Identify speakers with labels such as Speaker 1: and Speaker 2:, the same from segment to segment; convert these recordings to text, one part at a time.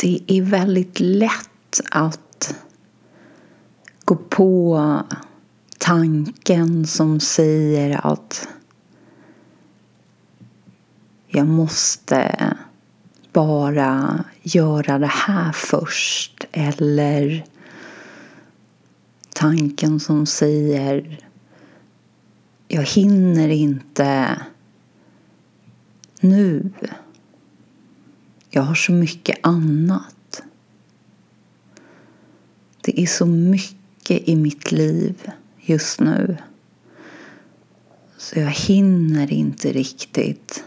Speaker 1: det är väldigt lätt att gå på tanken som säger att jag måste bara göra det här först eller tanken som säger jag hinner inte nu. Jag har så mycket annat. Det är så mycket i mitt liv just nu. Så jag hinner inte riktigt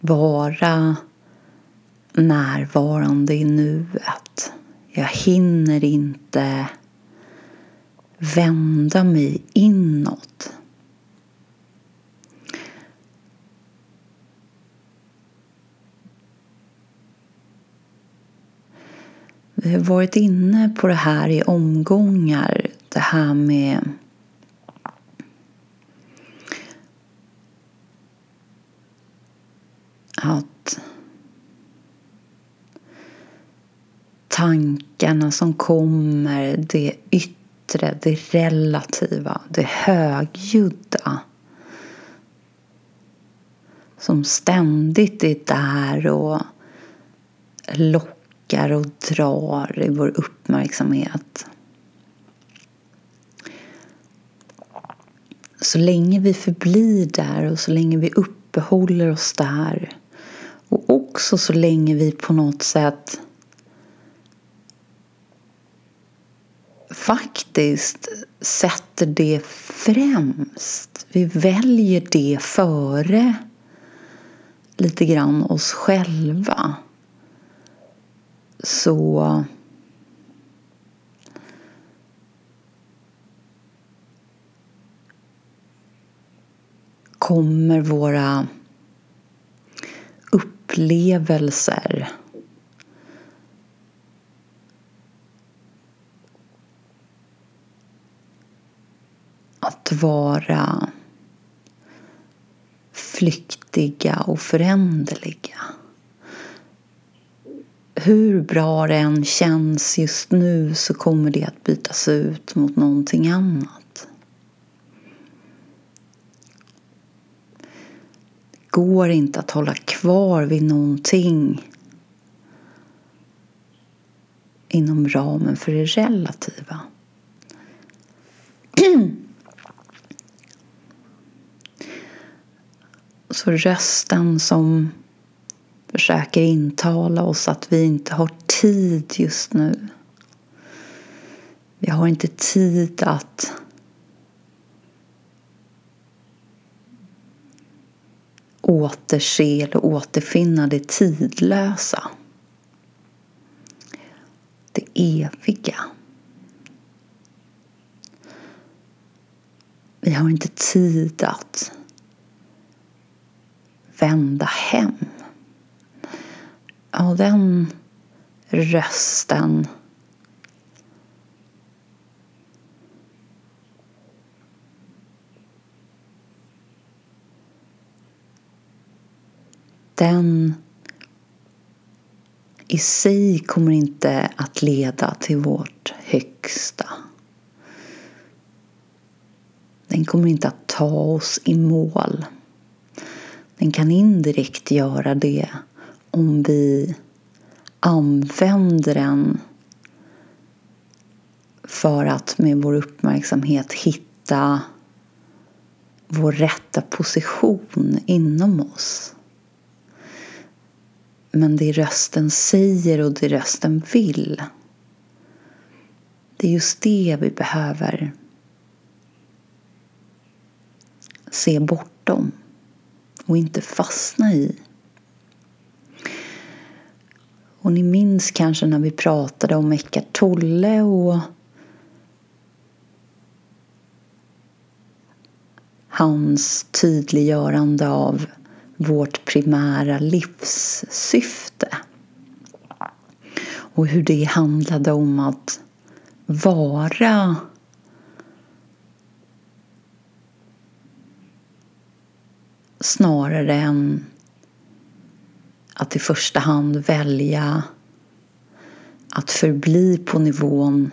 Speaker 1: vara närvarande i nuet. Jag hinner inte vända mig inåt. Vi har varit inne på det här i omgångar. Det här med att tankarna som kommer, det yttre, det relativa, det högljudda som ständigt är där och lockar och drar i vår uppmärksamhet. Så länge vi förblir där och så länge vi uppehåller oss där och också så länge vi på något sätt faktiskt sätter det främst. Vi väljer det före lite grann oss själva. Så kommer våra upplevelser att vara flyktiga och föränderliga. Hur bra det än känns just nu så kommer det att bytas ut mot någonting annat. Det går inte att hålla kvar vid någonting inom ramen för det relativa. Så rösten som försöker intala oss att vi inte har tid just nu. Vi har inte tid att återse eller återfinna det tidlösa. Det eviga. Vi har inte tid att vända hem. Och den rösten den i sig kommer inte att leda till vårt högsta. Den kommer inte att ta oss i mål. Den kan indirekt göra det om vi använder den för att med vår uppmärksamhet hitta vår rätta position inom oss. Men det rösten säger och det rösten vill det är just det vi behöver se bortom och inte fastna i. Och ni minns kanske när vi pratade om Eckart Tolle och hans tydliggörande av vårt primära livssyfte. Och hur det handlade om att vara snarare än att i första hand välja att förbli på nivån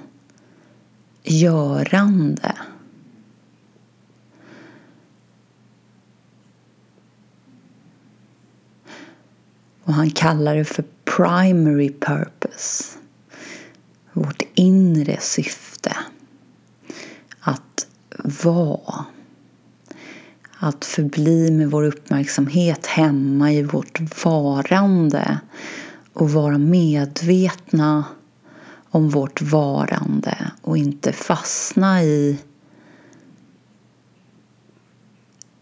Speaker 1: görande. Och han kallar det för primary purpose. Vårt inre syfte. Att vara. Att förbli med vår uppmärksamhet hemma i vårt varande och vara medvetna om vårt varande och inte fastna i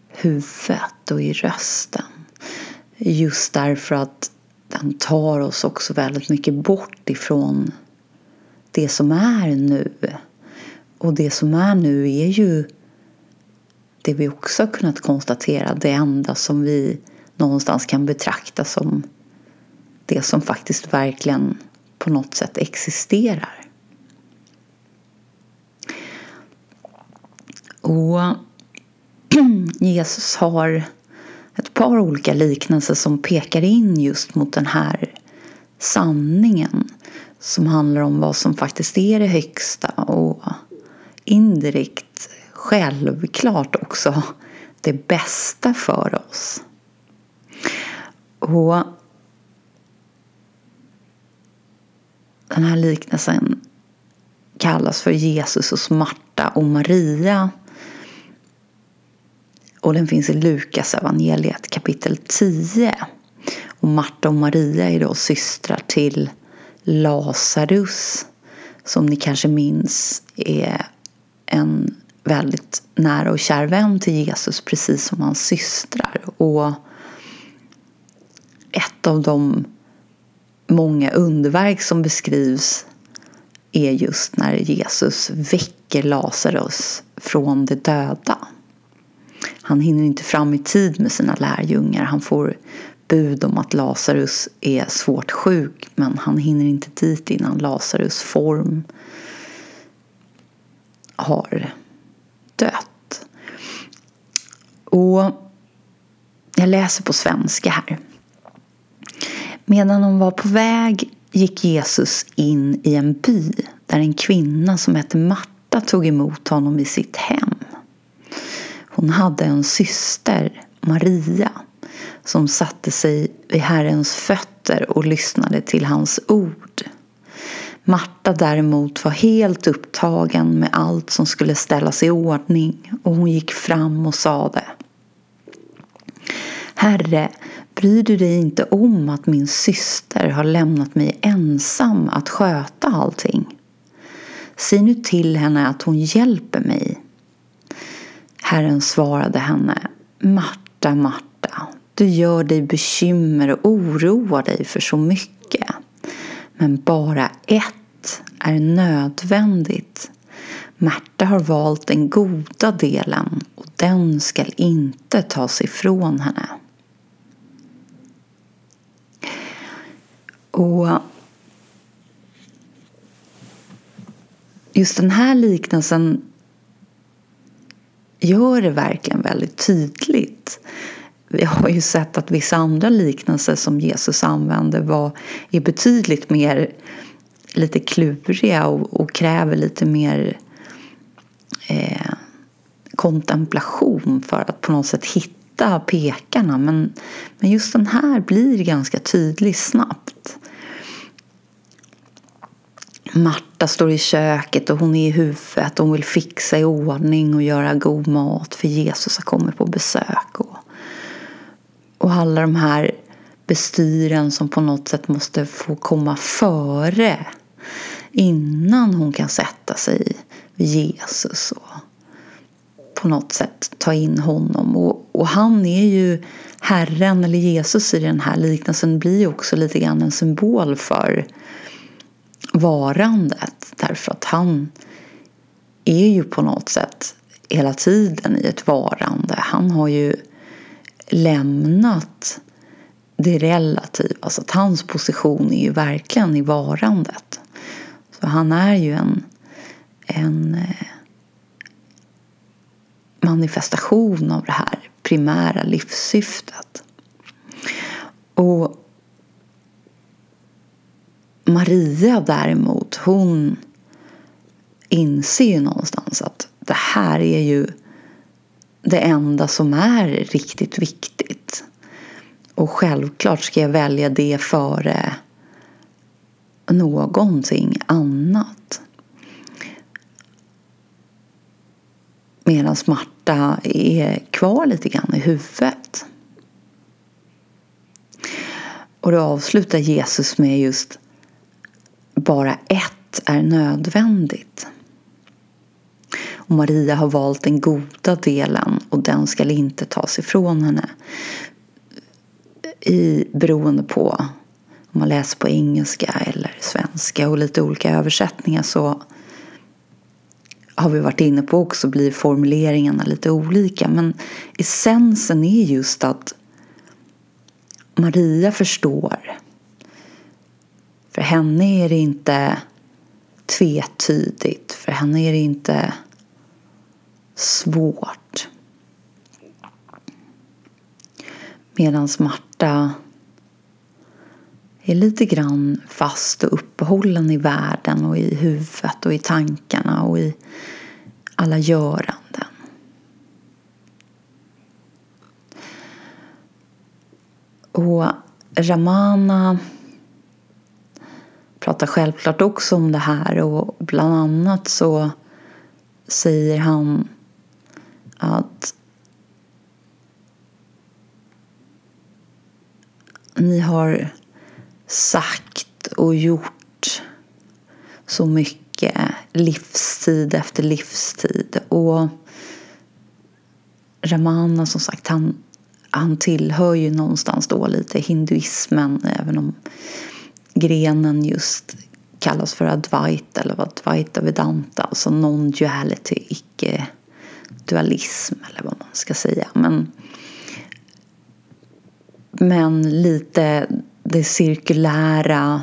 Speaker 1: huvudet och i rösten. Just därför att den tar oss också väldigt mycket bort ifrån det som är nu. Och det som är nu är ju det vi också har kunnat konstatera, det enda som vi någonstans kan betrakta som det som faktiskt verkligen på något sätt existerar. Och Jesus har ett par olika liknelser som pekar in just mot den här sanningen som handlar om vad som faktiskt är det högsta och indirekt självklart också det bästa för oss. Och den här liknelsen kallas för Jesus hos Marta och Maria och den finns i Lukas evangeliet kapitel 10. Och Marta och Maria är då systrar till Lazarus som ni kanske minns är en väldigt nära och kär vän till Jesus precis som hans systrar. Och ett av de många underverk som beskrivs är just när Jesus väcker Lazarus från de döda. Han hinner inte fram i tid med sina lärjungar. Han får bud om att Lazarus är svårt sjuk men han hinner inte dit innan Lazarus form har dött. Och jag läser på svenska här. Medan de var på väg gick Jesus in i en by där en kvinna som hette Marta tog emot honom i sitt hem. Hon hade en syster, Maria, som satte sig vid Herrens fötter och lyssnade till hans ord. Marta däremot var helt upptagen med allt som skulle ställas i ordning och hon gick fram och sade Herre, bryr du dig inte om att min syster har lämnat mig ensam att sköta allting? Säg nu till henne att hon hjälper mig. Herren svarade henne Marta, Marta, du gör dig bekymmer och oroar dig för så mycket. Men bara ett är nödvändigt. Märta har valt den goda delen och den skall inte tas ifrån henne. Och just den här liknelsen gör det verkligen väldigt tydligt. Vi har ju sett att vissa andra liknelser som Jesus använde var, är betydligt mer lite kluriga och, och kräver lite mer eh, kontemplation för att på något sätt hitta pekarna. Men, men just den här blir ganska tydlig snabbt. Marta står i köket och hon är i huvudet. Hon vill fixa i ordning och göra god mat för Jesus har kommit på besök. Och, och alla de här bestyren som på något sätt måste få komma före innan hon kan sätta sig vid Jesus och på något sätt ta in honom. Och, och han är ju Herren, eller Jesus i den här liknelsen, blir ju också lite grann en symbol för varandet. Därför att han är ju på något sätt hela tiden i ett varande. Han har ju lämnat det relativa. Så att hans position är ju verkligen i varandet. Så han är ju en, en eh, manifestation av det här primära livssyftet. Och Maria däremot, hon inser ju någonstans att det här är ju det enda som är riktigt viktigt. Och självklart ska jag välja det före någonting annat. Medan smärta är kvar lite grann i huvudet. Och då avslutar Jesus med just bara ett är nödvändigt. Och Maria har valt den goda delen och den ska inte tas ifrån henne. I, beroende på om man läser på engelska eller svenska och lite olika översättningar så har vi varit inne på också blir formuleringarna lite olika. Men essensen är just att Maria förstår. För henne är det inte tvetydigt. För henne är det inte svårt. Medan Marta är lite grann fast och uppehållen i världen och i huvudet och i tankarna och i alla göranden. Och Ramana pratar självklart också om det här och bland annat så säger han att ni har sagt och gjort så mycket livstid efter livstid. Och Ramana som sagt, han, han tillhör ju någonstans då lite hinduismen även om grenen just kallas för Advaita eller Advaita Vedanta, alltså non-duality, dualism eller vad man ska säga. Men, men lite det cirkulära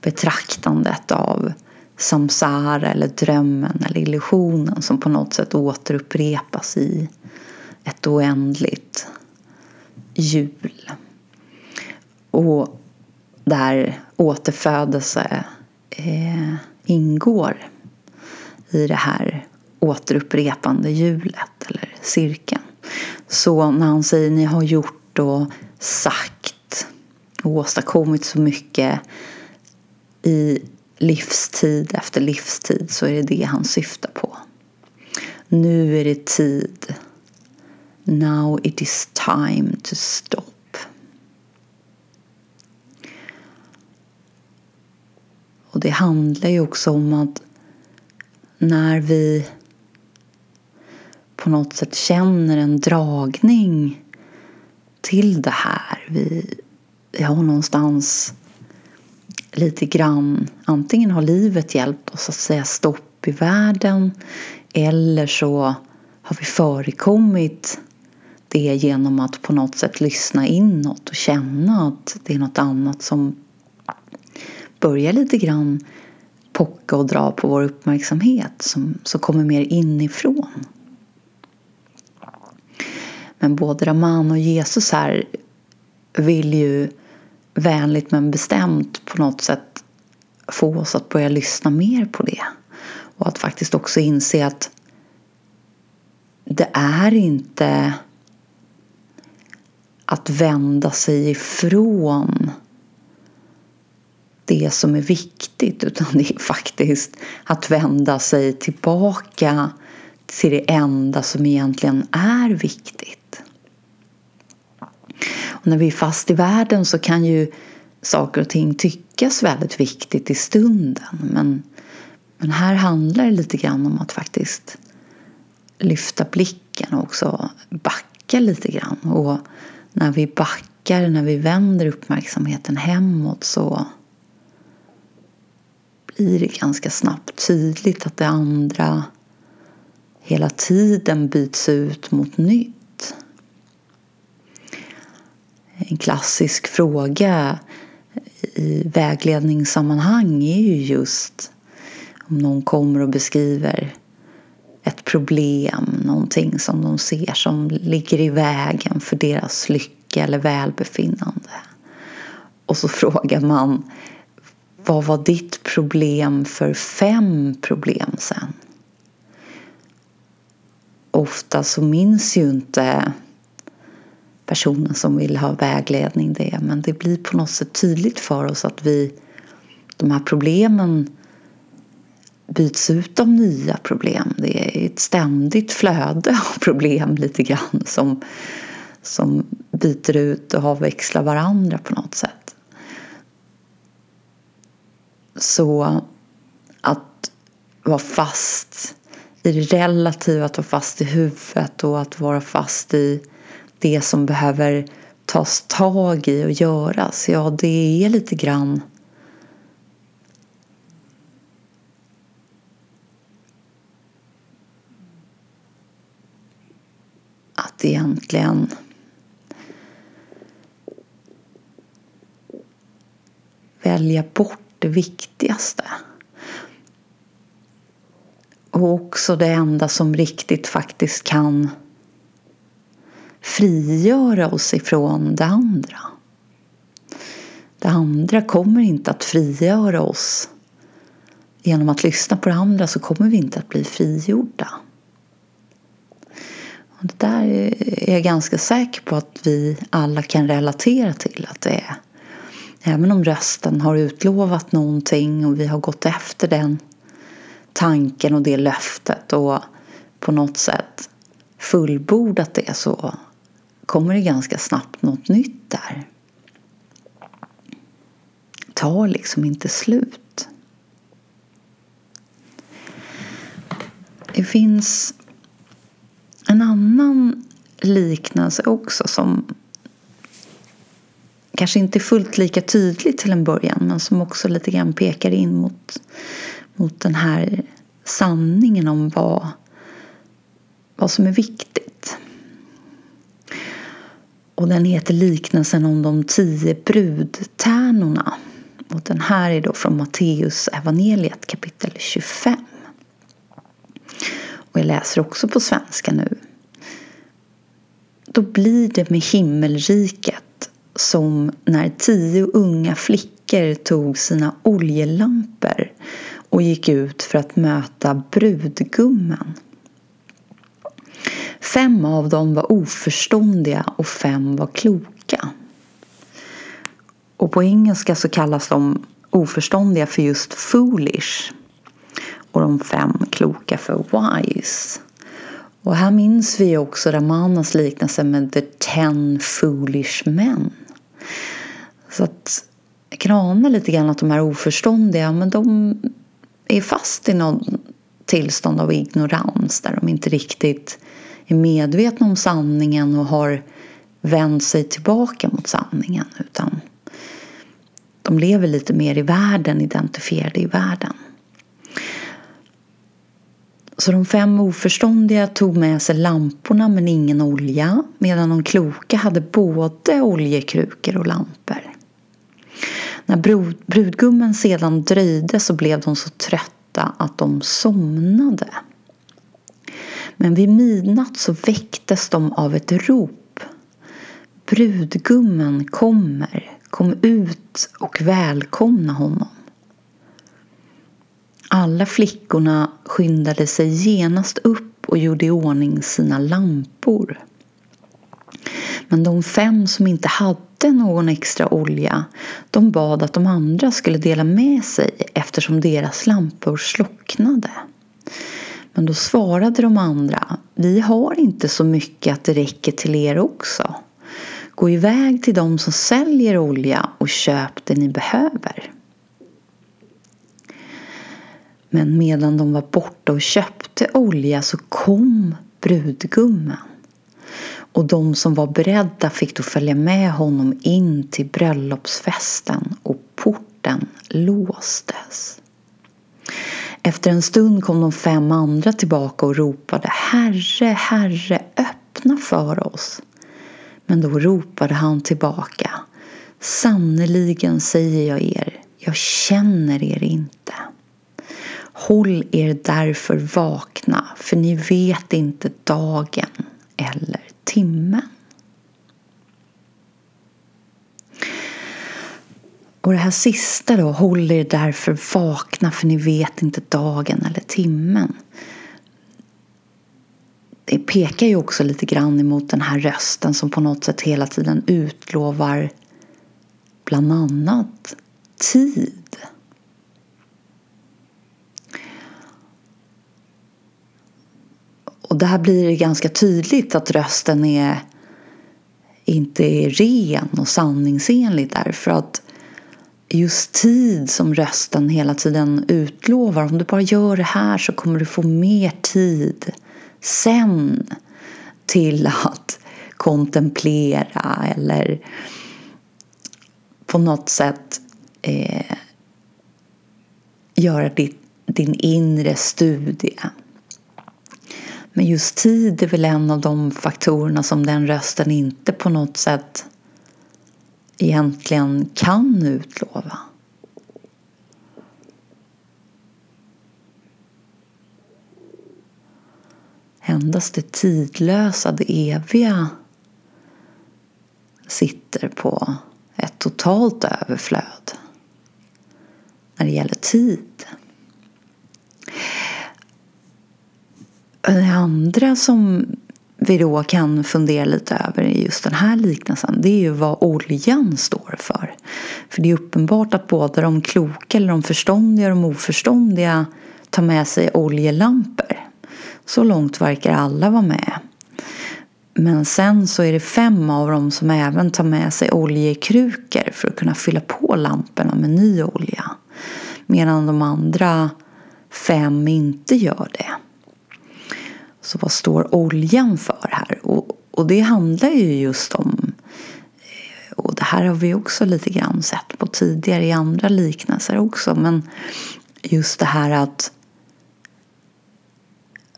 Speaker 1: betraktandet av samsara eller drömmen eller illusionen som på något sätt återupprepas i ett oändligt hjul. Och där återfödelse eh, ingår i det här återupprepande hjulet eller cirkeln. Så när han säger ni har gjort och sagt och åstadkommit så mycket i livstid efter livstid så är det det han syftar på. Nu är det tid. Now it is time to stop. Och det handlar ju också om att när vi på något sätt känner en dragning till det här. Vi, vi har någonstans lite grann, antingen har livet hjälpt oss att säga stopp i världen eller så har vi förekommit det genom att på något sätt lyssna inåt och känna att det är något annat som börjar lite grann pocka och dra på vår uppmärksamhet som, som kommer mer inifrån. Men både Raman och Jesus här vill ju vänligt men bestämt på något sätt få oss att börja lyssna mer på det. Och att faktiskt också inse att det är inte att vända sig ifrån det som är viktigt utan det är faktiskt att vända sig tillbaka till det enda som egentligen är viktigt. Och när vi är fast i världen så kan ju saker och ting tyckas väldigt viktigt i stunden men, men här handlar det lite grann om att faktiskt lyfta blicken och också backa lite grann. Och när vi backar, när vi vänder uppmärksamheten hemåt så blir det ganska snabbt tydligt att det andra hela tiden byts ut mot nytt. En klassisk fråga i vägledningssammanhang är ju just om någon kommer och beskriver ett problem, någonting som de ser som ligger i vägen för deras lycka eller välbefinnande. Och så frågar man vad var ditt problem för fem problem sen? Ofta så minns ju inte personen som vill ha vägledning det men det blir på något sätt tydligt för oss att vi de här problemen byts ut av nya problem. Det är ett ständigt flöde av problem lite grann som, som byter ut och avväxlar varandra på något sätt. Så att vara fast i det relativa, att vara fast i huvudet och att vara fast i det som behöver tas tag i och göras, ja det är lite grann att egentligen välja bort det viktigaste. Och också det enda som riktigt faktiskt kan frigöra oss ifrån det andra. Det andra kommer inte att frigöra oss. Genom att lyssna på det andra så kommer vi inte att bli frigjorda. Och det där är jag ganska säker på att vi alla kan relatera till att det är. Även om rösten har utlovat någonting och vi har gått efter den tanken och det löftet och på något sätt fullbordat det så kommer det ganska snabbt något nytt där. Det tar liksom inte slut. Det finns en annan liknelse också som kanske inte är fullt lika tydlig till en början men som också lite grann pekar in mot, mot den här sanningen om vad, vad som är viktigt. Och den heter liknelsen om de tio brudtärnorna. Och den här är då från Matteus evangeliet kapitel 25. Och jag läser också på svenska nu. Då blir det med himmelriket som när tio unga flickor tog sina oljelampor och gick ut för att möta brudgummen. Fem av dem var oförståndiga och fem var kloka. Och på engelska så kallas de oförståndiga för just foolish och de fem kloka för wise. Och här minns vi också Ramanas liknelse med the ten foolish men. Så att jag kan ana lite grann att de här oförståndiga, men de är fast i någon tillstånd av ignorans där de inte riktigt är medvetna om sanningen och har vänt sig tillbaka mot sanningen utan de lever lite mer i världen, identifierade i världen. Så de fem oförståndiga tog med sig lamporna men ingen olja medan de kloka hade både oljekrukor och lampor. När brudgummen sedan dröjde så blev de så trötta att de somnade. Men vid midnatt så väcktes de av ett rop. Brudgummen kommer, kom ut och välkomna honom. Alla flickorna skyndade sig genast upp och gjorde i ordning sina lampor. Men de fem som inte hade någon extra olja de bad att de andra skulle dela med sig eftersom deras lampor slocknade. Men då svarade de andra Vi har inte så mycket att det räcker till er också. Gå iväg till de som säljer olja och köp det ni behöver. Men medan de var borta och köpte olja så kom brudgummen. Och de som var beredda fick då följa med honom in till bröllopsfesten och porten låstes. Efter en stund kom de fem andra tillbaka och ropade Herre, Herre, öppna för oss. Men då ropade han tillbaka Sannerligen säger jag er, jag känner er inte. Håll er därför vakna, för ni vet inte dagen eller timmen. Och det här sista då, håll er därför vakna för ni vet inte dagen eller timmen. Det pekar ju också lite grann emot den här rösten som på något sätt hela tiden utlovar bland annat tid. Och där blir det ganska tydligt att rösten är inte är ren och sanningsenlig därför att just tid som rösten hela tiden utlovar. Om du bara gör det här så kommer du få mer tid sen till att kontemplera eller på något sätt eh, göra ditt, din inre studie. Men just tid är väl en av de faktorerna som den rösten inte på något sätt egentligen kan utlova. Endast det tidlösa, det eviga sitter på ett totalt överflöd när det gäller tid. Det andra som vi då kan fundera lite över i just den här liknelsen det är ju vad oljan står för. För det är uppenbart att både de kloka eller de förståndiga och de oförståndiga tar med sig oljelampor. Så långt verkar alla vara med. Men sen så är det fem av dem som även tar med sig oljekrukor för att kunna fylla på lamporna med ny olja. Medan de andra fem inte gör det. Så vad står oljan för här? Och, och det handlar ju just om eh, och det här har vi också lite grann sett på tidigare i andra liknelser också. Men just det här att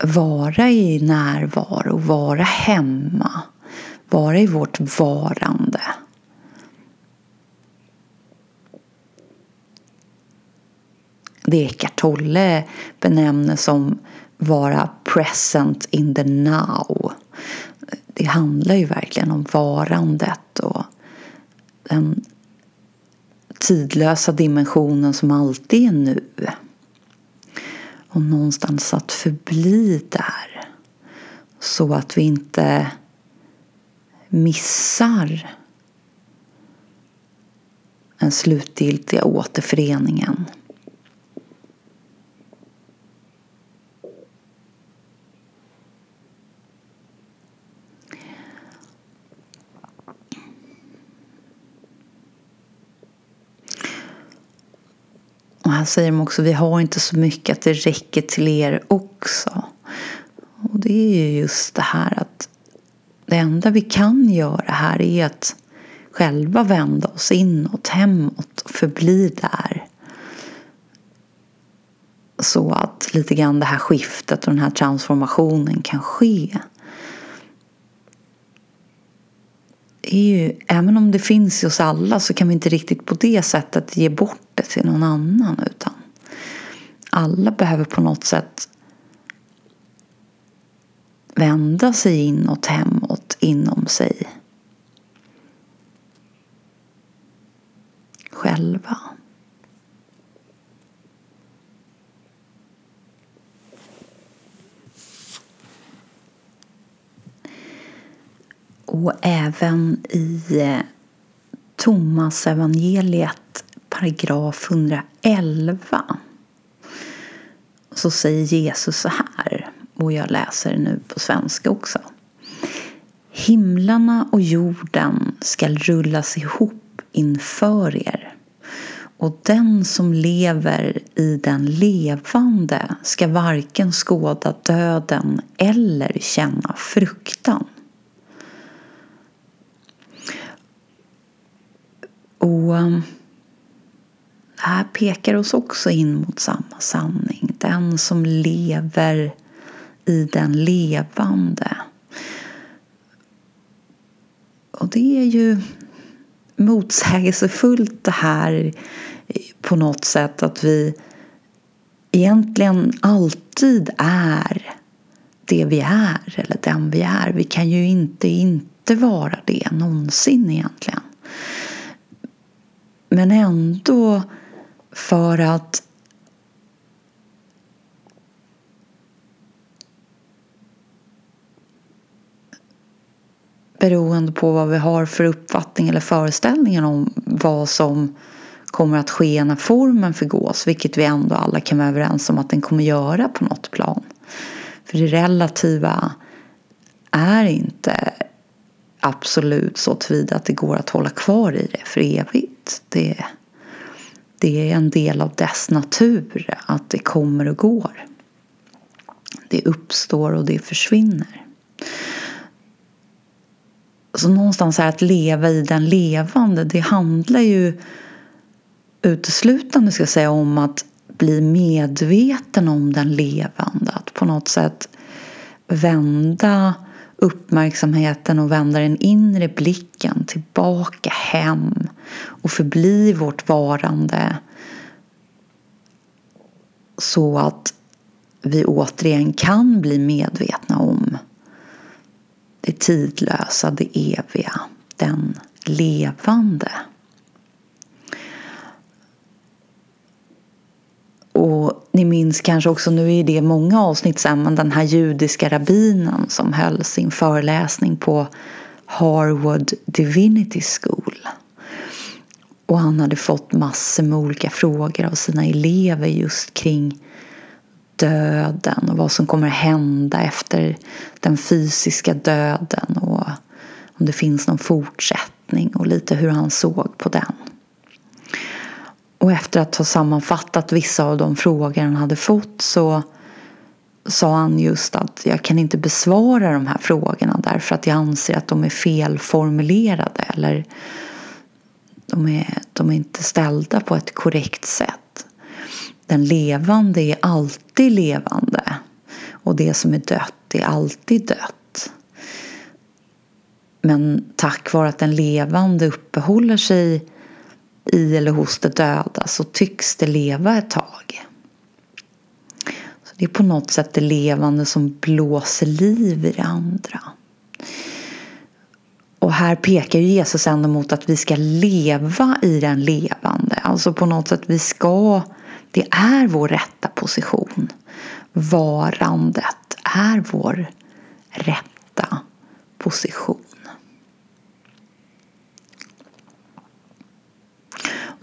Speaker 1: vara i närvaro, vara hemma, vara i vårt varande. Det Eckart Tolle benämner som vara present in the now. Det handlar ju verkligen om varandet och den tidlösa dimensionen som alltid är nu. Och någonstans att förbli där. Så att vi inte missar den slutgiltiga återföreningen. Och här säger de också, vi har inte så mycket att det räcker till er också. Och det är ju just det här att det enda vi kan göra här är att själva vända oss inåt, hemåt och förbli där. Så att lite grann det här skiftet och den här transformationen kan ske. Är ju, även om det finns hos alla så kan vi inte riktigt på det sättet ge bort det till någon annan. Utan alla behöver på något sätt vända sig inåt, hemåt, inom sig. Själva. Och även i eh, Thomas evangeliet paragraf 111 så säger Jesus så här, och jag läser nu på svenska också. Himlarna och jorden skall rullas ihop inför er och den som lever i den levande ska varken skåda döden eller känna fruktan. Och um, det här pekar oss också in mot samma sanning. Den som lever i den levande. Och det är ju motsägelsefullt det här på något sätt att vi egentligen alltid är det vi är eller den vi är. Vi kan ju inte inte vara det någonsin egentligen. Men ändå för att beroende på vad vi har för uppfattning eller föreställningar om vad som kommer att ske när formen förgås, vilket vi ändå alla kan vara överens om att den kommer göra på något plan. För det relativa är inte absolut så tillvida att det går att hålla kvar i det för evigt. Det, det är en del av dess natur att det kommer och går. Det uppstår och det försvinner. Så någonstans här att leva i den levande, det handlar ju uteslutande ska jag säga, om att bli medveten om den levande. Att på något sätt vända uppmärksamheten och vända den inre blicken tillbaka hem och förbli vårt varande så att vi återigen kan bli medvetna om det tidlösa, det eviga, den levande. Och ni minns kanske också, nu är det många avsnitt sedan, men den här judiska rabbinen som höll sin föreläsning på Harvard Divinity School. Och han hade fått massor med olika frågor av sina elever just kring döden och vad som kommer att hända efter den fysiska döden och om det finns någon fortsättning och lite hur han såg på den. Och efter att ha sammanfattat vissa av de frågor han hade fått så sa han just att jag kan inte besvara de här frågorna därför att jag anser att de är felformulerade eller de är, de är inte ställda på ett korrekt sätt. Den levande är alltid levande och det som är dött är alltid dött. Men tack vare att den levande uppehåller sig i eller hos det döda så tycks det leva ett tag. Så Det är på något sätt det levande som blåser liv i det andra. Och här pekar ju Jesus ändå mot att vi ska leva i den levande. Alltså på något sätt vi ska, det är vår rätta position. Varandet är vår rätta position.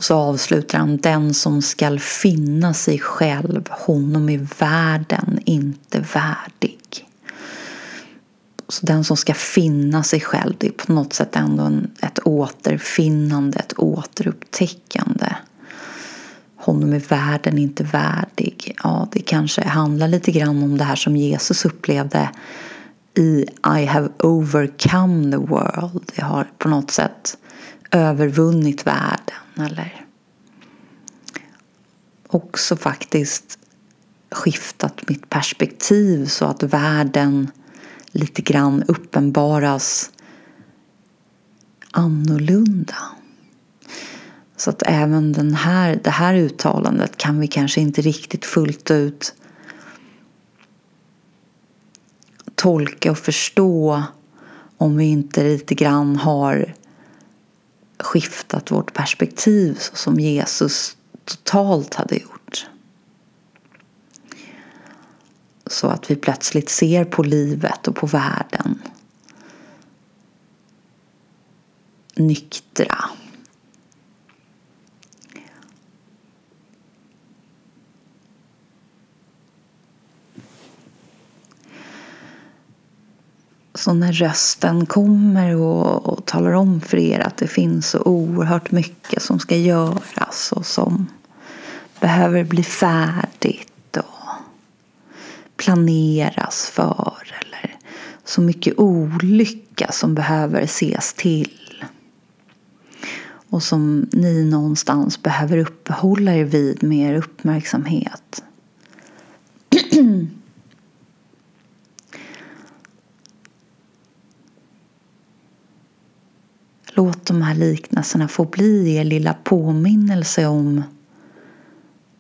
Speaker 1: Och så avslutar han den som skall finna sig själv, honom är världen inte värdig. Så den som ska finna sig själv, det är på något sätt ändå en, ett återfinnande, ett återupptäckande. Honom är världen inte värdig. Ja, det kanske handlar lite grann om det här som Jesus upplevde i I have overcome the world. Jag har på något sätt övervunnit världen eller också faktiskt skiftat mitt perspektiv så att världen lite grann uppenbaras annorlunda. Så att även den här, det här uttalandet kan vi kanske inte riktigt fullt ut tolka och förstå om vi inte lite grann har skiftat vårt perspektiv så som Jesus totalt hade gjort. Så att vi plötsligt ser på livet och på världen nyktra. Så när rösten kommer och, och, talar om för er att det finns så oerhört mycket som ska göras och som behöver bli färdigt och planeras för eller så mycket olycka som behöver ses till och som ni någonstans behöver uppehålla er vid med er uppmärksamhet. Låt de här liknelserna få bli er lilla påminnelse om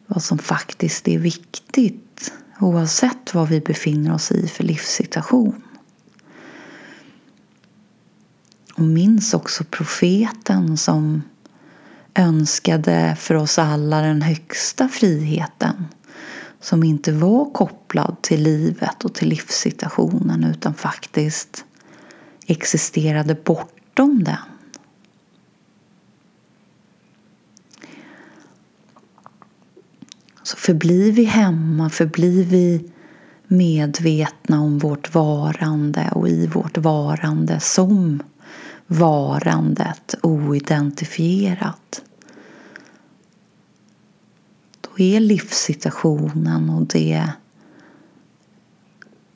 Speaker 1: vad som faktiskt är viktigt oavsett vad vi befinner oss i för livssituation. Och minns också profeten som önskade för oss alla den högsta friheten som inte var kopplad till livet och till livssituationen utan faktiskt existerade bortom den. Så förblir vi hemma, förblir vi medvetna om vårt varande och i vårt varande som varandet oidentifierat. Då är livssituationen och det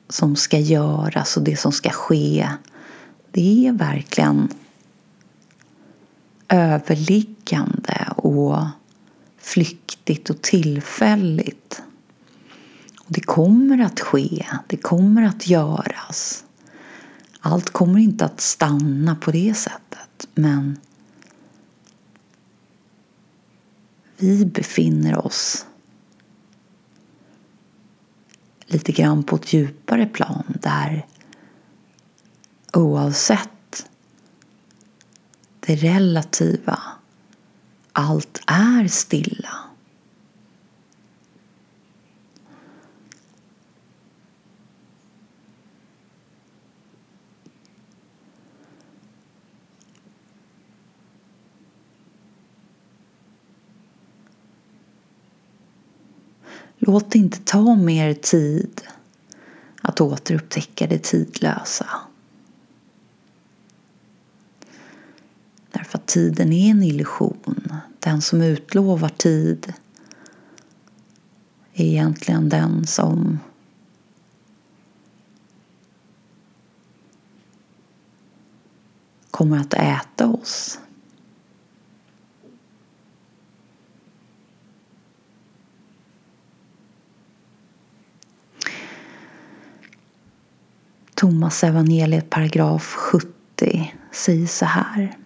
Speaker 1: som ska göras och det som ska ske det är verkligen överliggande och flyktigt och tillfälligt. Och det kommer att ske, det kommer att göras. Allt kommer inte att stanna på det sättet, men vi befinner oss lite grann på ett djupare plan där oavsett det relativa allt är stilla. Låt det inte ta mer tid att återupptäcka det tidlösa. För att tiden är en illusion. Den som utlovar tid är egentligen den som kommer att äta oss. Thomas evangeliet paragraf 70 säger så här.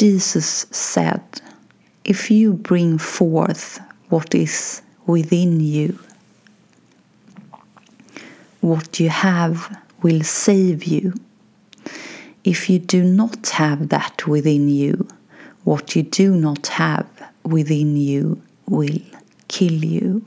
Speaker 1: Jesus said, If you bring forth what is within you, what you have will save you. If you do not have that within you, what you do not have within you will kill you.